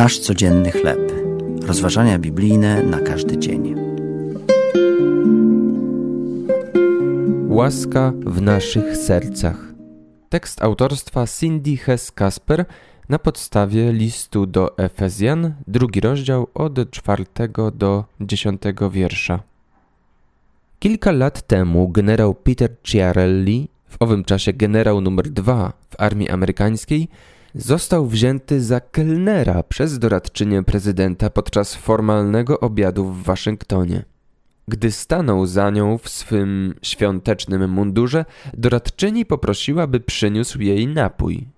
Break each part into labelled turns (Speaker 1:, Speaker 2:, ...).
Speaker 1: Nasz codzienny chleb. Rozważania biblijne na każdy dzień.
Speaker 2: Łaska w naszych sercach. Tekst autorstwa Cindy Hess-Kasper na podstawie listu do Efezjan, drugi rozdział od czwartego do dziesiątego wiersza. Kilka lat temu generał Peter Ciarelli, w owym czasie generał numer dwa w armii amerykańskiej, został wzięty za kelnera przez doradczynię prezydenta podczas formalnego obiadu w Waszyngtonie. Gdy stanął za nią w swym świątecznym mundurze, doradczyni poprosiła, by przyniósł jej napój.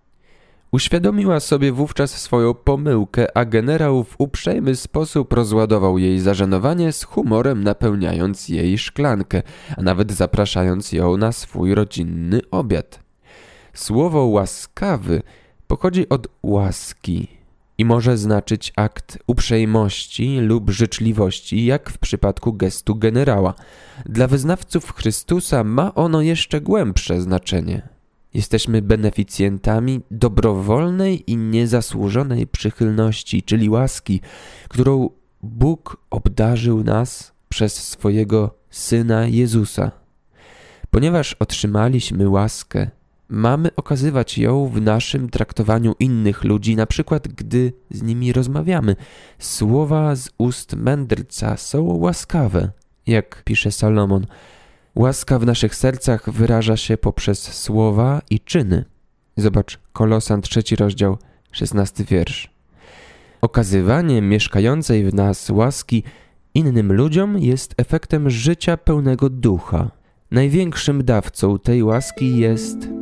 Speaker 2: Uświadomiła sobie wówczas swoją pomyłkę, a generał w uprzejmy sposób rozładował jej zażenowanie z humorem napełniając jej szklankę, a nawet zapraszając ją na swój rodzinny obiad. Słowo łaskawy pochodzi od łaski i może znaczyć akt uprzejmości lub życzliwości, jak w przypadku gestu generała. Dla wyznawców Chrystusa ma ono jeszcze głębsze znaczenie. Jesteśmy beneficjentami dobrowolnej i niezasłużonej przychylności, czyli łaski, którą Bóg obdarzył nas przez swojego Syna Jezusa. Ponieważ otrzymaliśmy łaskę, mamy okazywać ją w naszym traktowaniu innych ludzi, na przykład gdy z nimi rozmawiamy. Słowa z ust mędrca są łaskawe, jak pisze Salomon. Łaska w naszych sercach wyraża się poprzez słowa i czyny. Zobacz Kolosan trzeci rozdział, szesnasty wiersz. Okazywanie mieszkającej w nas łaski innym ludziom jest efektem życia pełnego ducha. Największym dawcą tej łaski jest